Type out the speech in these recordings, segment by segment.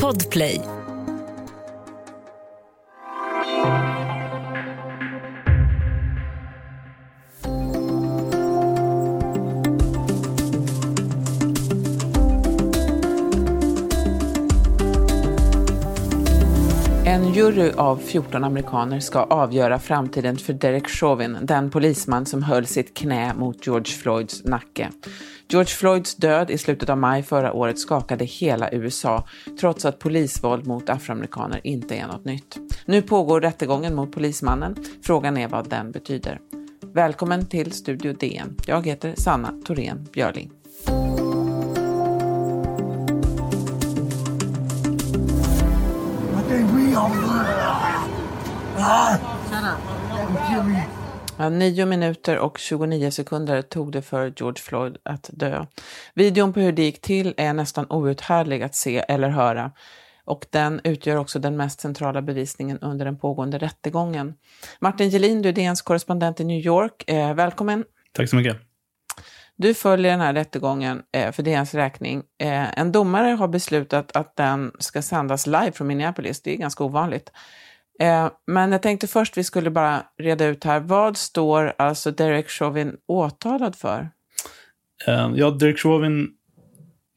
Podplay En jury av 14 amerikaner ska avgöra framtiden för Derek Chauvin, den polisman som höll sitt knä mot George Floyds nacke. George Floyds död i slutet av maj förra året skakade hela USA, trots att polisvåld mot afroamerikaner inte är något nytt. Nu pågår rättegången mot polismannen. Frågan är vad den betyder. Välkommen till Studio DN. Jag heter Sanna Thorén Björling. Ja, 9 minuter och 29 sekunder tog det för George Floyd att dö. Videon på hur det gick till är nästan outhärdlig att se eller höra och den utgör också den mest centrala bevisningen under den pågående rättegången. Martin Gelin, du är DNs korrespondent i New York. Eh, välkommen! Tack så mycket. Du följer den här rättegången eh, för DNs räkning. Eh, en domare har beslutat att den ska sändas live från Minneapolis. Det är ganska ovanligt. Eh, men jag tänkte först vi skulle bara reda ut här. Vad står alltså Derek Chauvin åtalad för? Eh, ja, Derek Chauvin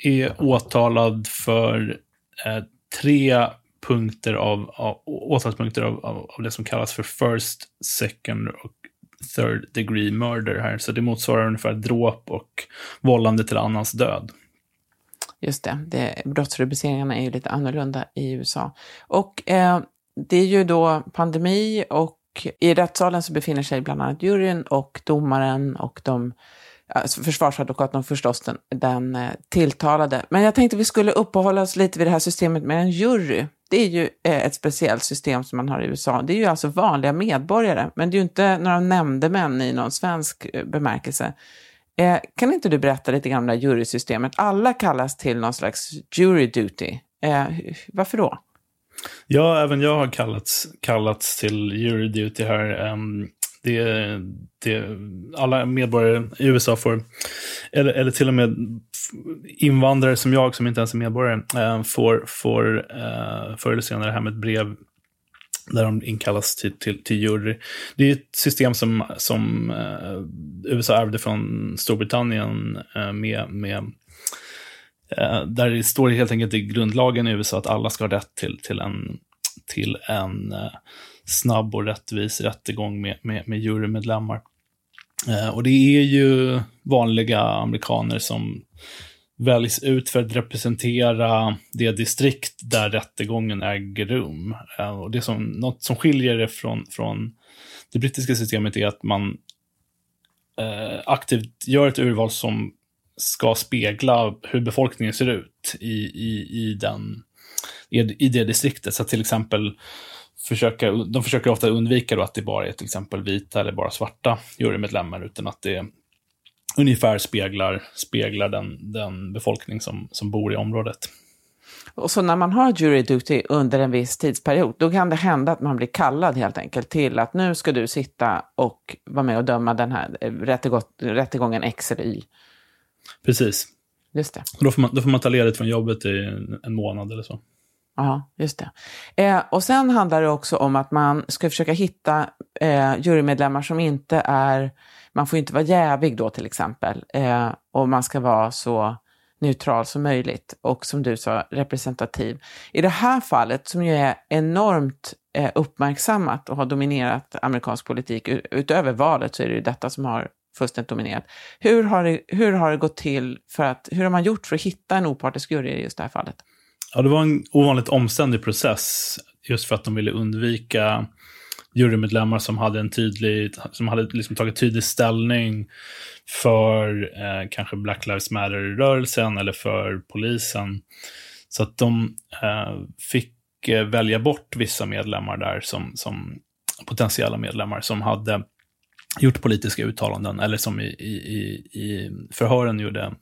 är åtalad för eh, tre punkter av, av åtalspunkter av, av, av, det som kallas för first, second och third degree murder här. Så det motsvarar ungefär dråp och vållande till annans död. Just det, det brottsrubriceringarna är ju lite annorlunda i USA. Och eh, det är ju då pandemi och i rättssalen så befinner sig bland annat juryn och domaren och de alltså försvarsadvokaten och förstås den, den eh, tilltalade. Men jag tänkte vi skulle uppehålla oss lite vid det här systemet med en jury. Det är ju eh, ett speciellt system som man har i USA. Det är ju alltså vanliga medborgare, men det är ju inte några nämndemän i någon svensk eh, bemärkelse. Eh, kan inte du berätta lite grann om det här jurysystemet? Alla kallas till någon slags jury duty. Varför då? Ja, även jag har kallats, kallats till jury duty här. Um, det, det, alla medborgare i USA får, eller, eller till och med invandrare som jag, som inte ens är medborgare, uh, får, får uh, förr eller senare hem ett brev där de inkallas till, till, till jury. Det är ett system som, som uh, USA ärvde från Storbritannien uh, med, med Eh, där det står helt enkelt i grundlagen i USA att alla ska ha rätt till, till en, till en eh, snabb och rättvis rättegång med, med, med jurymedlemmar. Eh, och det är ju vanliga amerikaner som väljs ut för att representera det distrikt där rättegången äger rum. Eh, och det som, något som skiljer det från, från det brittiska systemet är att man eh, aktivt gör ett urval som ska spegla hur befolkningen ser ut i, i, i, den, i, i det distriktet. Så till exempel försöka, de försöker ofta undvika då att det bara är till exempel vita eller bara svarta jurymedlemmar, utan att det ungefär speglar, speglar den, den befolkning som, som bor i området. Och så när man har jury duty under en viss tidsperiod, då kan det hända att man blir kallad helt enkelt till att nu ska du sitta och vara med och döma den här rättegången X eller Y. Precis. Just det. då, får man, då får man ta ledigt från jobbet i en, en månad eller så. Ja, just det. Eh, och sen handlar det också om att man ska försöka hitta eh, jurymedlemmar som inte är, man får inte vara jävig då till exempel, eh, och man ska vara så neutral som möjligt och som du sa, representativ. I det här fallet, som ju är enormt eh, uppmärksammat och har dominerat amerikansk politik, utöver valet så är det ju detta som har fullständigt dominerat. Hur har, det, hur har det gått till för att, hur har man gjort för att hitta en opartisk jury i just det här fallet? Ja, det var en ovanligt omständig process just för att de ville undvika jurymedlemmar som hade en tydlig, som hade liksom tagit tydlig ställning för eh, kanske Black Lives Matter-rörelsen eller för polisen. Så att de eh, fick eh, välja bort vissa medlemmar där som, som potentiella medlemmar som hade gjort politiska uttalanden, eller som i, i, i förhören gjorde,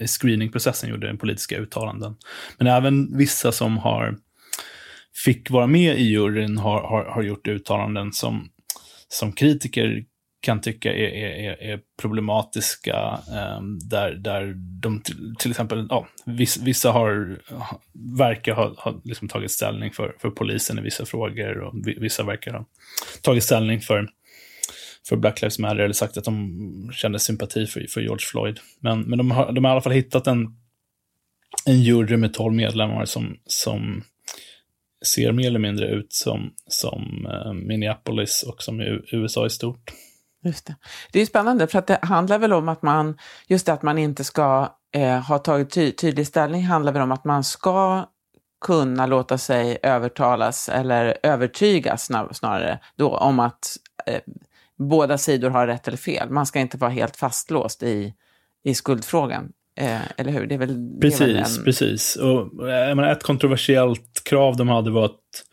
i screeningprocessen gjorde politiska uttalanden. Men även vissa som har fick vara med i juryn har, har, har gjort uttalanden som, som kritiker kan tycka är, är, är problematiska. Um, där, där de till, till exempel, ja, vissa, vissa har, verkar ha, ha liksom tagit ställning för, för polisen i vissa frågor och vissa verkar ha tagit ställning för, för Black Lives Matter eller sagt att de kände sympati för, för George Floyd. Men, men de, har, de har i alla fall hittat en, en jury med tolv medlemmar som, som ser mer eller mindre ut som, som eh, Minneapolis och som USA i stort. Just det. det är spännande, för att det handlar väl om att man, just det att man inte ska eh, ha tagit ty tydlig ställning, handlar väl om att man ska kunna låta sig övertalas eller övertygas snarare då om att eh, båda sidor har rätt eller fel. Man ska inte vara helt fastlåst i, i skuldfrågan. Eh, eller hur? Det är väl, precis, det är väl en... precis. Och, jag menar, ett kontroversiellt krav de hade var att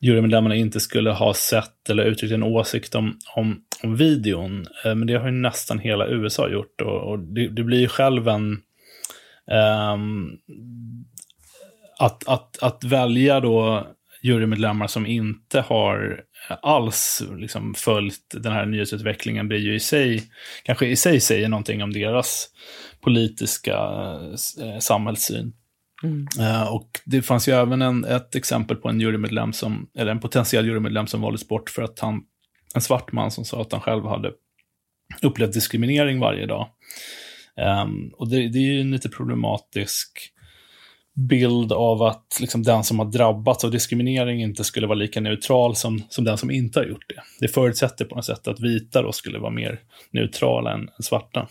jurymedlemmarna inte skulle ha sett eller uttryckt en åsikt om, om, om videon. Eh, men det har ju nästan hela USA gjort och, och det, det, blir ju själv en... Um, att, att, att välja då jurymedlemmar som inte har alls liksom följt den här nyhetsutvecklingen blir ju i sig, kanske i sig säger någonting om deras politiska eh, samhällssyn. Mm. Uh, och det fanns ju även en, ett exempel på en jurymedlem som, eller en potentiell jurymedlem som valdes bort för att han, en svart man som sa att han själv hade upplevt diskriminering varje dag. Um, och det, det, är ju en lite problematisk bild av att liksom, den som har drabbats av diskriminering inte skulle vara lika neutral som, som den som inte har gjort det. Det förutsätter på något sätt att vita då skulle vara mer neutrala än, än svarta.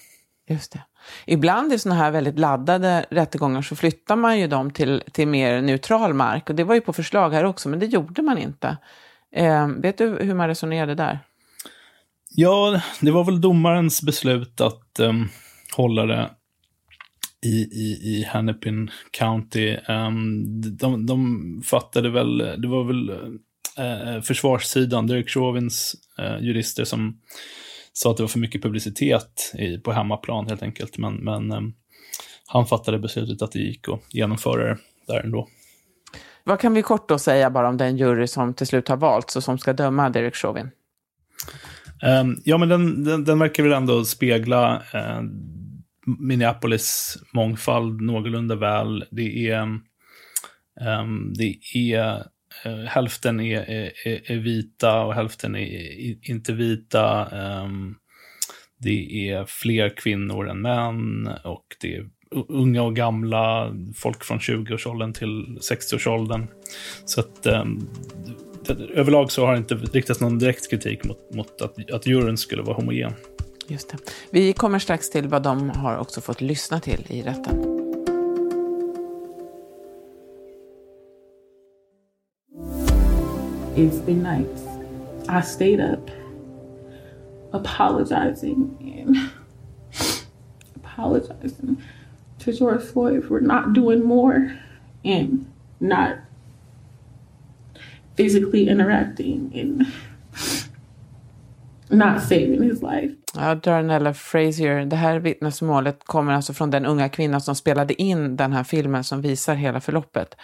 Just det. Ibland i sådana här väldigt laddade rättegångar så flyttar man ju dem till, till mer neutral mark. Och det var ju på förslag här också, men det gjorde man inte. Eh, vet du hur man resonerade där? Ja, det var väl domarens beslut att um, hålla det i, i, i Hennepin County. Um, de, de fattade väl, det var väl uh, försvarssidan, Derek Chauvins uh, jurister som sa att det var för mycket publicitet i, på hemmaplan helt enkelt. Men, men um, han fattade beslutet att det gick att genomföra det där ändå. Vad kan vi kort då säga bara om den jury som till slut har valts och som ska döma Derek Chauvin? Um, ja, men den, den, den, verkar väl ändå spegla uh, Minneapolis mångfald någorlunda väl. Det är, um, det är uh, hälften är, är, är, vita och hälften är inte vita. Um, det är fler kvinnor än män och det är unga och gamla, folk från 20-årsåldern till 60-årsåldern. Så att um, överlag så har det inte riktats någon direkt kritik mot, mot att, att juryn skulle vara homogen. Just det. Vi kommer strax till vad de har också fått lyssna till i rätten. It's been nights. I stayed up apologizing and apologizing to George Floyd for not doing more and not physically interacting and not saving his life. Ja, Darnella Frazier, det här vittnesmålet kommer alltså från den unga kvinna som spelade in den här filmen som visar hela förloppet.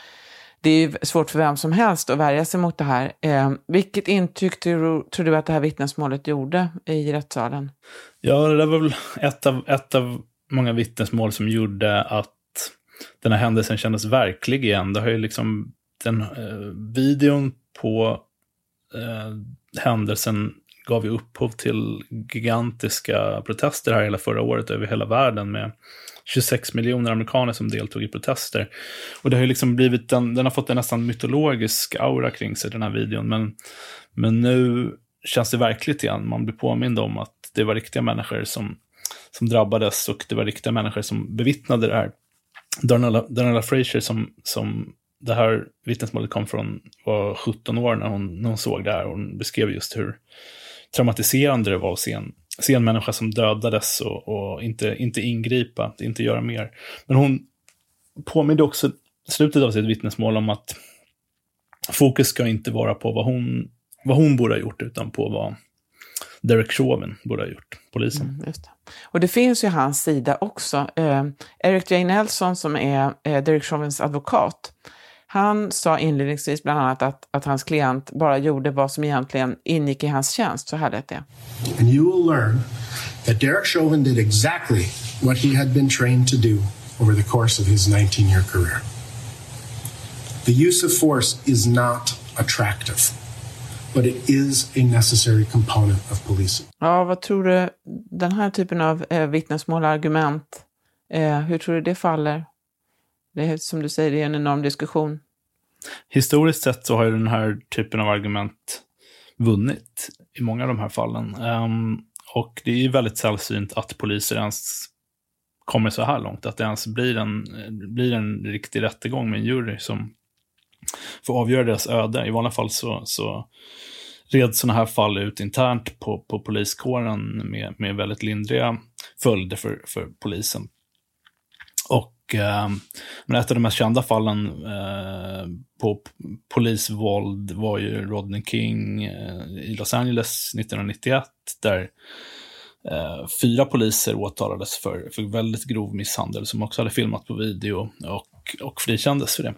Det är ju svårt för vem som helst att värja sig mot det här. Eh, vilket intryck tror, tror du att det här vittnesmålet gjorde i rättssalen? Ja, det var väl ett av, ett av många vittnesmål som gjorde att den här händelsen kändes verklig igen. Det har ju liksom den eh, videon på eh, händelsen gav ju upphov till gigantiska protester här hela förra året över hela världen med 26 miljoner amerikaner som deltog i protester. Och det har ju liksom blivit en, den har fått en nästan mytologisk aura kring sig, den här videon. Men, men nu känns det verkligt igen. Man blir påmind om att det var riktiga människor som, som drabbades och det var riktiga människor som bevittnade det här. Darnella, Darnella Fraser som, som det här vittnesmålet kom från var 17 år när hon, när hon såg det här. Hon beskrev just hur traumatiserande det var att se en, se en människa som dödades och, och, inte, inte ingripa, inte göra mer. Men hon påminde också slutet av sitt vittnesmål om att fokus ska inte vara på vad hon, vad hon borde ha gjort, utan på vad Derek Chauvin borde ha gjort, polisen. Mm, det. Och det finns ju hans sida också. Eh, Eric J. Nelson som är eh, Derek Chauvins advokat, han sa inledningsvis bland annat att, att hans klient bara gjorde vad som egentligen ingick i hans tjänst. Så här lät det. And you will learn that Derek Chauvin did exactly what he had been trained to do over the course of his 19 year career. The use of force is not attractive, but it is a necessary component of policing. Ja, vad tror du, den här typen av eh, vittnesmål och argument, eh, hur tror du det faller? Det är som du säger, det är en enorm diskussion. Historiskt sett så har ju den här typen av argument vunnit i många av de här fallen. Um, och det är ju väldigt sällsynt att poliser ens kommer så här långt, att det ens blir en, blir en riktig rättegång med en jury som får avgöra deras öde. I vanliga fall så, så reds sådana här fall ut internt på, på poliskåren med, med väldigt lindriga följder för, för polisen. Och eh, men ett av de mest kända fallen eh, på polisvåld var ju Rodney King eh, i Los Angeles 1991, där eh, fyra poliser åtalades för, för väldigt grov misshandel, som också hade filmat på video och, och frikändes för det.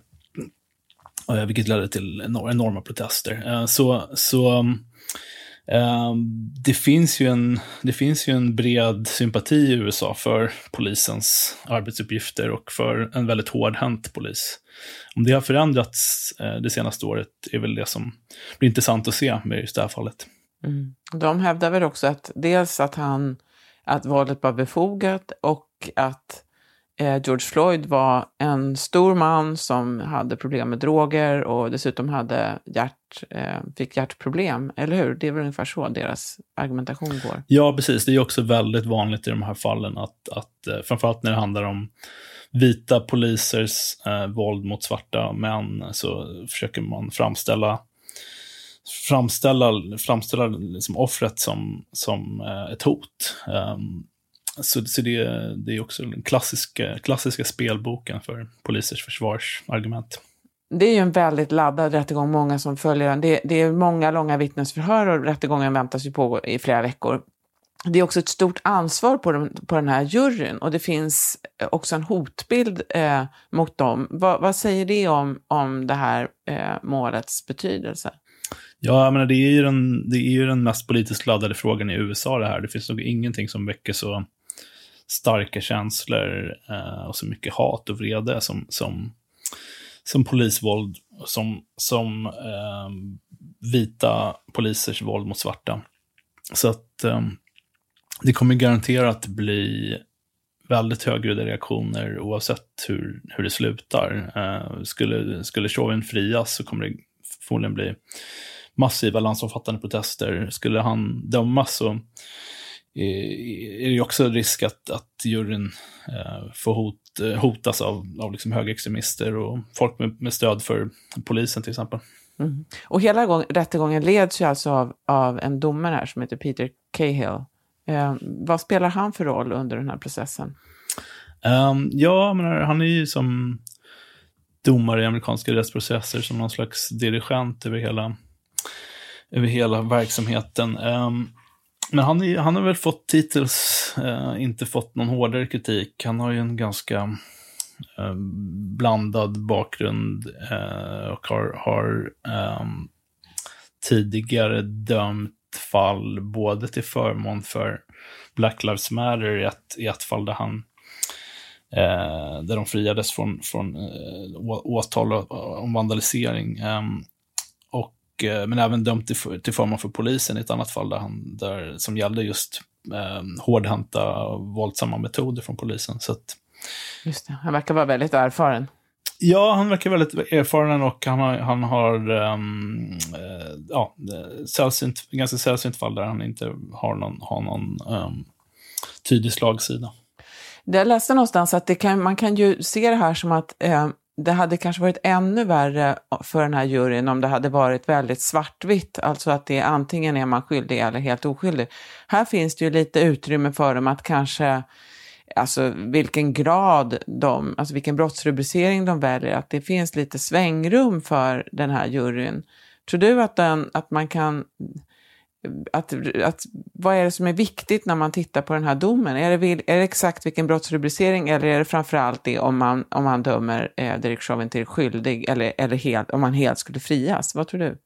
Eh, vilket ledde till enorma protester. Eh, så, så Ehm, det, finns ju en, det finns ju en bred sympati i USA för polisens arbetsuppgifter och för en väldigt hårdhänt polis. Om det har förändrats eh, det senaste året är väl det som blir intressant att se med just det här fallet. Mm. De hävdar väl också att dels att han att valet var befogat och att eh, Eh, George Floyd var en stor man som hade problem med droger och dessutom hade hjärt, eh, fick hjärtproblem, eller hur? Det är väl ungefär så deras argumentation går. Ja, precis. Det är också väldigt vanligt i de här fallen att, att eh, framförallt när det handlar om vita polisers eh, våld mot svarta män så försöker man framställa framställa, framställa liksom offret som, som eh, ett hot. Um, så, så det, det är också den klassiska, klassiska spelboken för polisers försvarsargument. Det är ju en väldigt laddad rättegång, många som följer den. Det, det är många långa vittnesförhör och rättegången väntas ju pågå i flera veckor. Det är också ett stort ansvar på, den, på den här juryn och det finns också en hotbild eh, mot dem. Va, vad säger det om, om det här eh, målets betydelse? Ja, jag menar, det, är ju den, det är ju den mest politiskt laddade frågan i USA det här. Det finns nog ingenting som väcker så starka känslor eh, och så mycket hat och vrede som, som, som polisvåld, som, som eh, vita polisers våld mot svarta. Så att eh, det kommer garanterat bli väldigt högljudda reaktioner oavsett hur, hur det slutar. Eh, skulle, skulle Chauvin frias så kommer det förmodligen bli massiva landsomfattande protester. Skulle han dömas så är det också risk att, att juryn eh, får hot, eh, hotas av, av liksom högerextremister och folk med, med stöd för polisen till exempel. Mm. Och hela gång, rättegången leds ju alltså av, av en domare här som heter Peter Cahill. Eh, vad spelar han för roll under den här processen? Um, ja, men han är ju som domare i amerikanska rättsprocesser som någon slags dirigent över hela över hela verksamheten. Um, men han, är, han har väl fått titels, eh, inte fått någon hårdare kritik. Han har ju en ganska eh, blandad bakgrund eh, och har, har ehm, tidigare dömt fall både till förmån för Black Lives Matter i ett, i ett fall där han eh, där de friades från, från eh, åtal om vandalisering. Ehm, Eh, men även dömt till, till förmån för polisen i ett annat fall där han, där, som gällde just eh, hårdhänta våldsamma metoder från polisen. Så att, just det, han verkar vara väldigt erfaren. Ja, han verkar väldigt erfaren och han har, han har um, ja, sällsynt, ganska sällsynt fall där han inte har någon, har någon um, tydlig slagsida. Jag läste någonstans att det kan, man kan ju se det här som att eh, det hade kanske varit ännu värre för den här juryn om det hade varit väldigt svartvitt, alltså att det antingen är man skyldig eller helt oskyldig. Här finns det ju lite utrymme för dem att kanske, alltså vilken grad de, alltså vilken brottsrubricering de väljer, att det finns lite svängrum för den här juryn. Tror du att, den, att man kan att, att, vad är det som är viktigt när man tittar på den här domen? Är det, är det exakt vilken brottsrubricering eller är det framförallt det om man, om man dömer eh, Derek Chauvin till skyldig eller, eller helt, om han helt skulle frias? Vad tror du?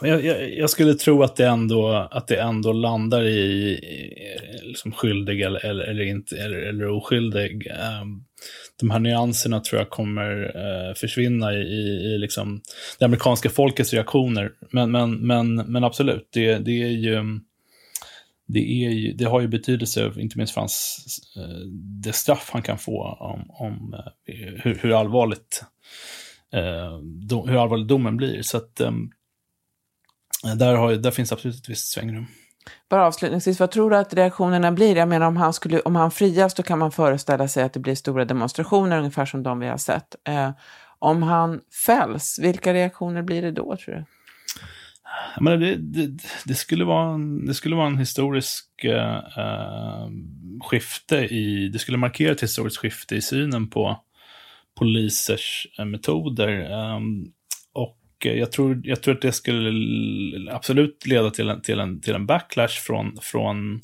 Jag, jag, jag, skulle tro att det ändå, att det ändå landar i, i liksom skyldig eller, eller, eller, inte, eller, eller oskyldig. Um, de här nyanserna tror jag kommer eh, försvinna i, i, i liksom det amerikanska folkets reaktioner. Men, men, men, men absolut, det, det är ju det, är ju, det har ju betydelse, inte minst för hans, eh, det straff han kan få om, om eh, hur, hur, allvarligt eh, hur allvarlig domen blir. Så att, där, har, där finns absolut ett visst svängrum. Bara avslutningsvis, vad tror du att reaktionerna blir? Jag menar om han, skulle, om han frias då kan man föreställa sig att det blir stora demonstrationer, ungefär som de vi har sett. Eh, om han fälls, vilka reaktioner blir det då tror du? Men det, det, det, skulle vara en, det skulle vara en historisk eh, eh, skifte i, det skulle markera ett historiskt skifte i synen på polisers eh, metoder. Um, Eh, jag tror, jag tror att det skulle absolut leda till en, till en, till en backlash från, från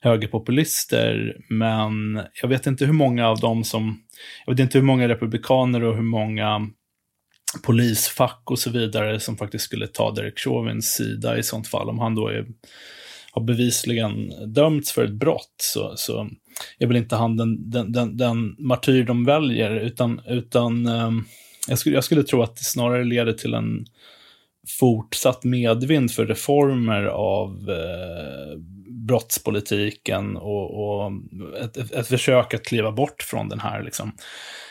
högerpopulister. Men jag vet inte hur många av dem som, jag vet inte hur många republikaner och hur många polisfack och så vidare som faktiskt skulle ta Derek Chauvins sida i sånt fall. Om han då är, har bevisligen dömts för ett brott så, så är väl inte han den, den, den, den martyr de väljer, utan, utan um, jag skulle, jag skulle tro att det snarare leder till en fortsatt medvind för reformer av eh, brottspolitiken och, och ett, ett, ett, försök att kliva bort från den här liksom,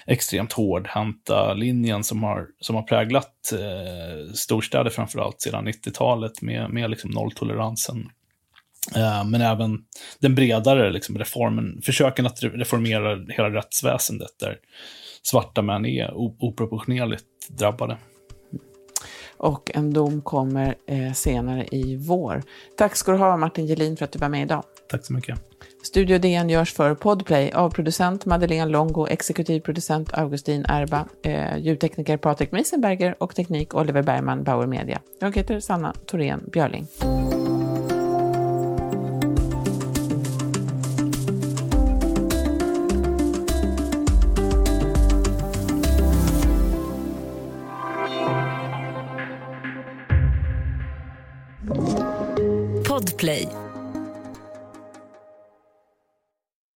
extremt hårdhänta linjen som har, som har präglat eh, storstäder framförallt sedan 90-talet med, med liksom nolltoleransen. Eh, men även den bredare liksom, reformen, försöken att reformera hela rättsväsendet där svarta män är oproportionerligt drabbade. Och en dom kommer eh, senare i vår. Tack ska du ha Martin Gelin för att du var med idag. Tack så mycket. Studio DN görs för Podplay av producent Madeleine Longo, exekutiv producent Augustin Erba, eh, ljudtekniker Patrik Miesenberger och teknik Oliver Bergman, Bauer Media. Jag heter Sanna Thorén Björling.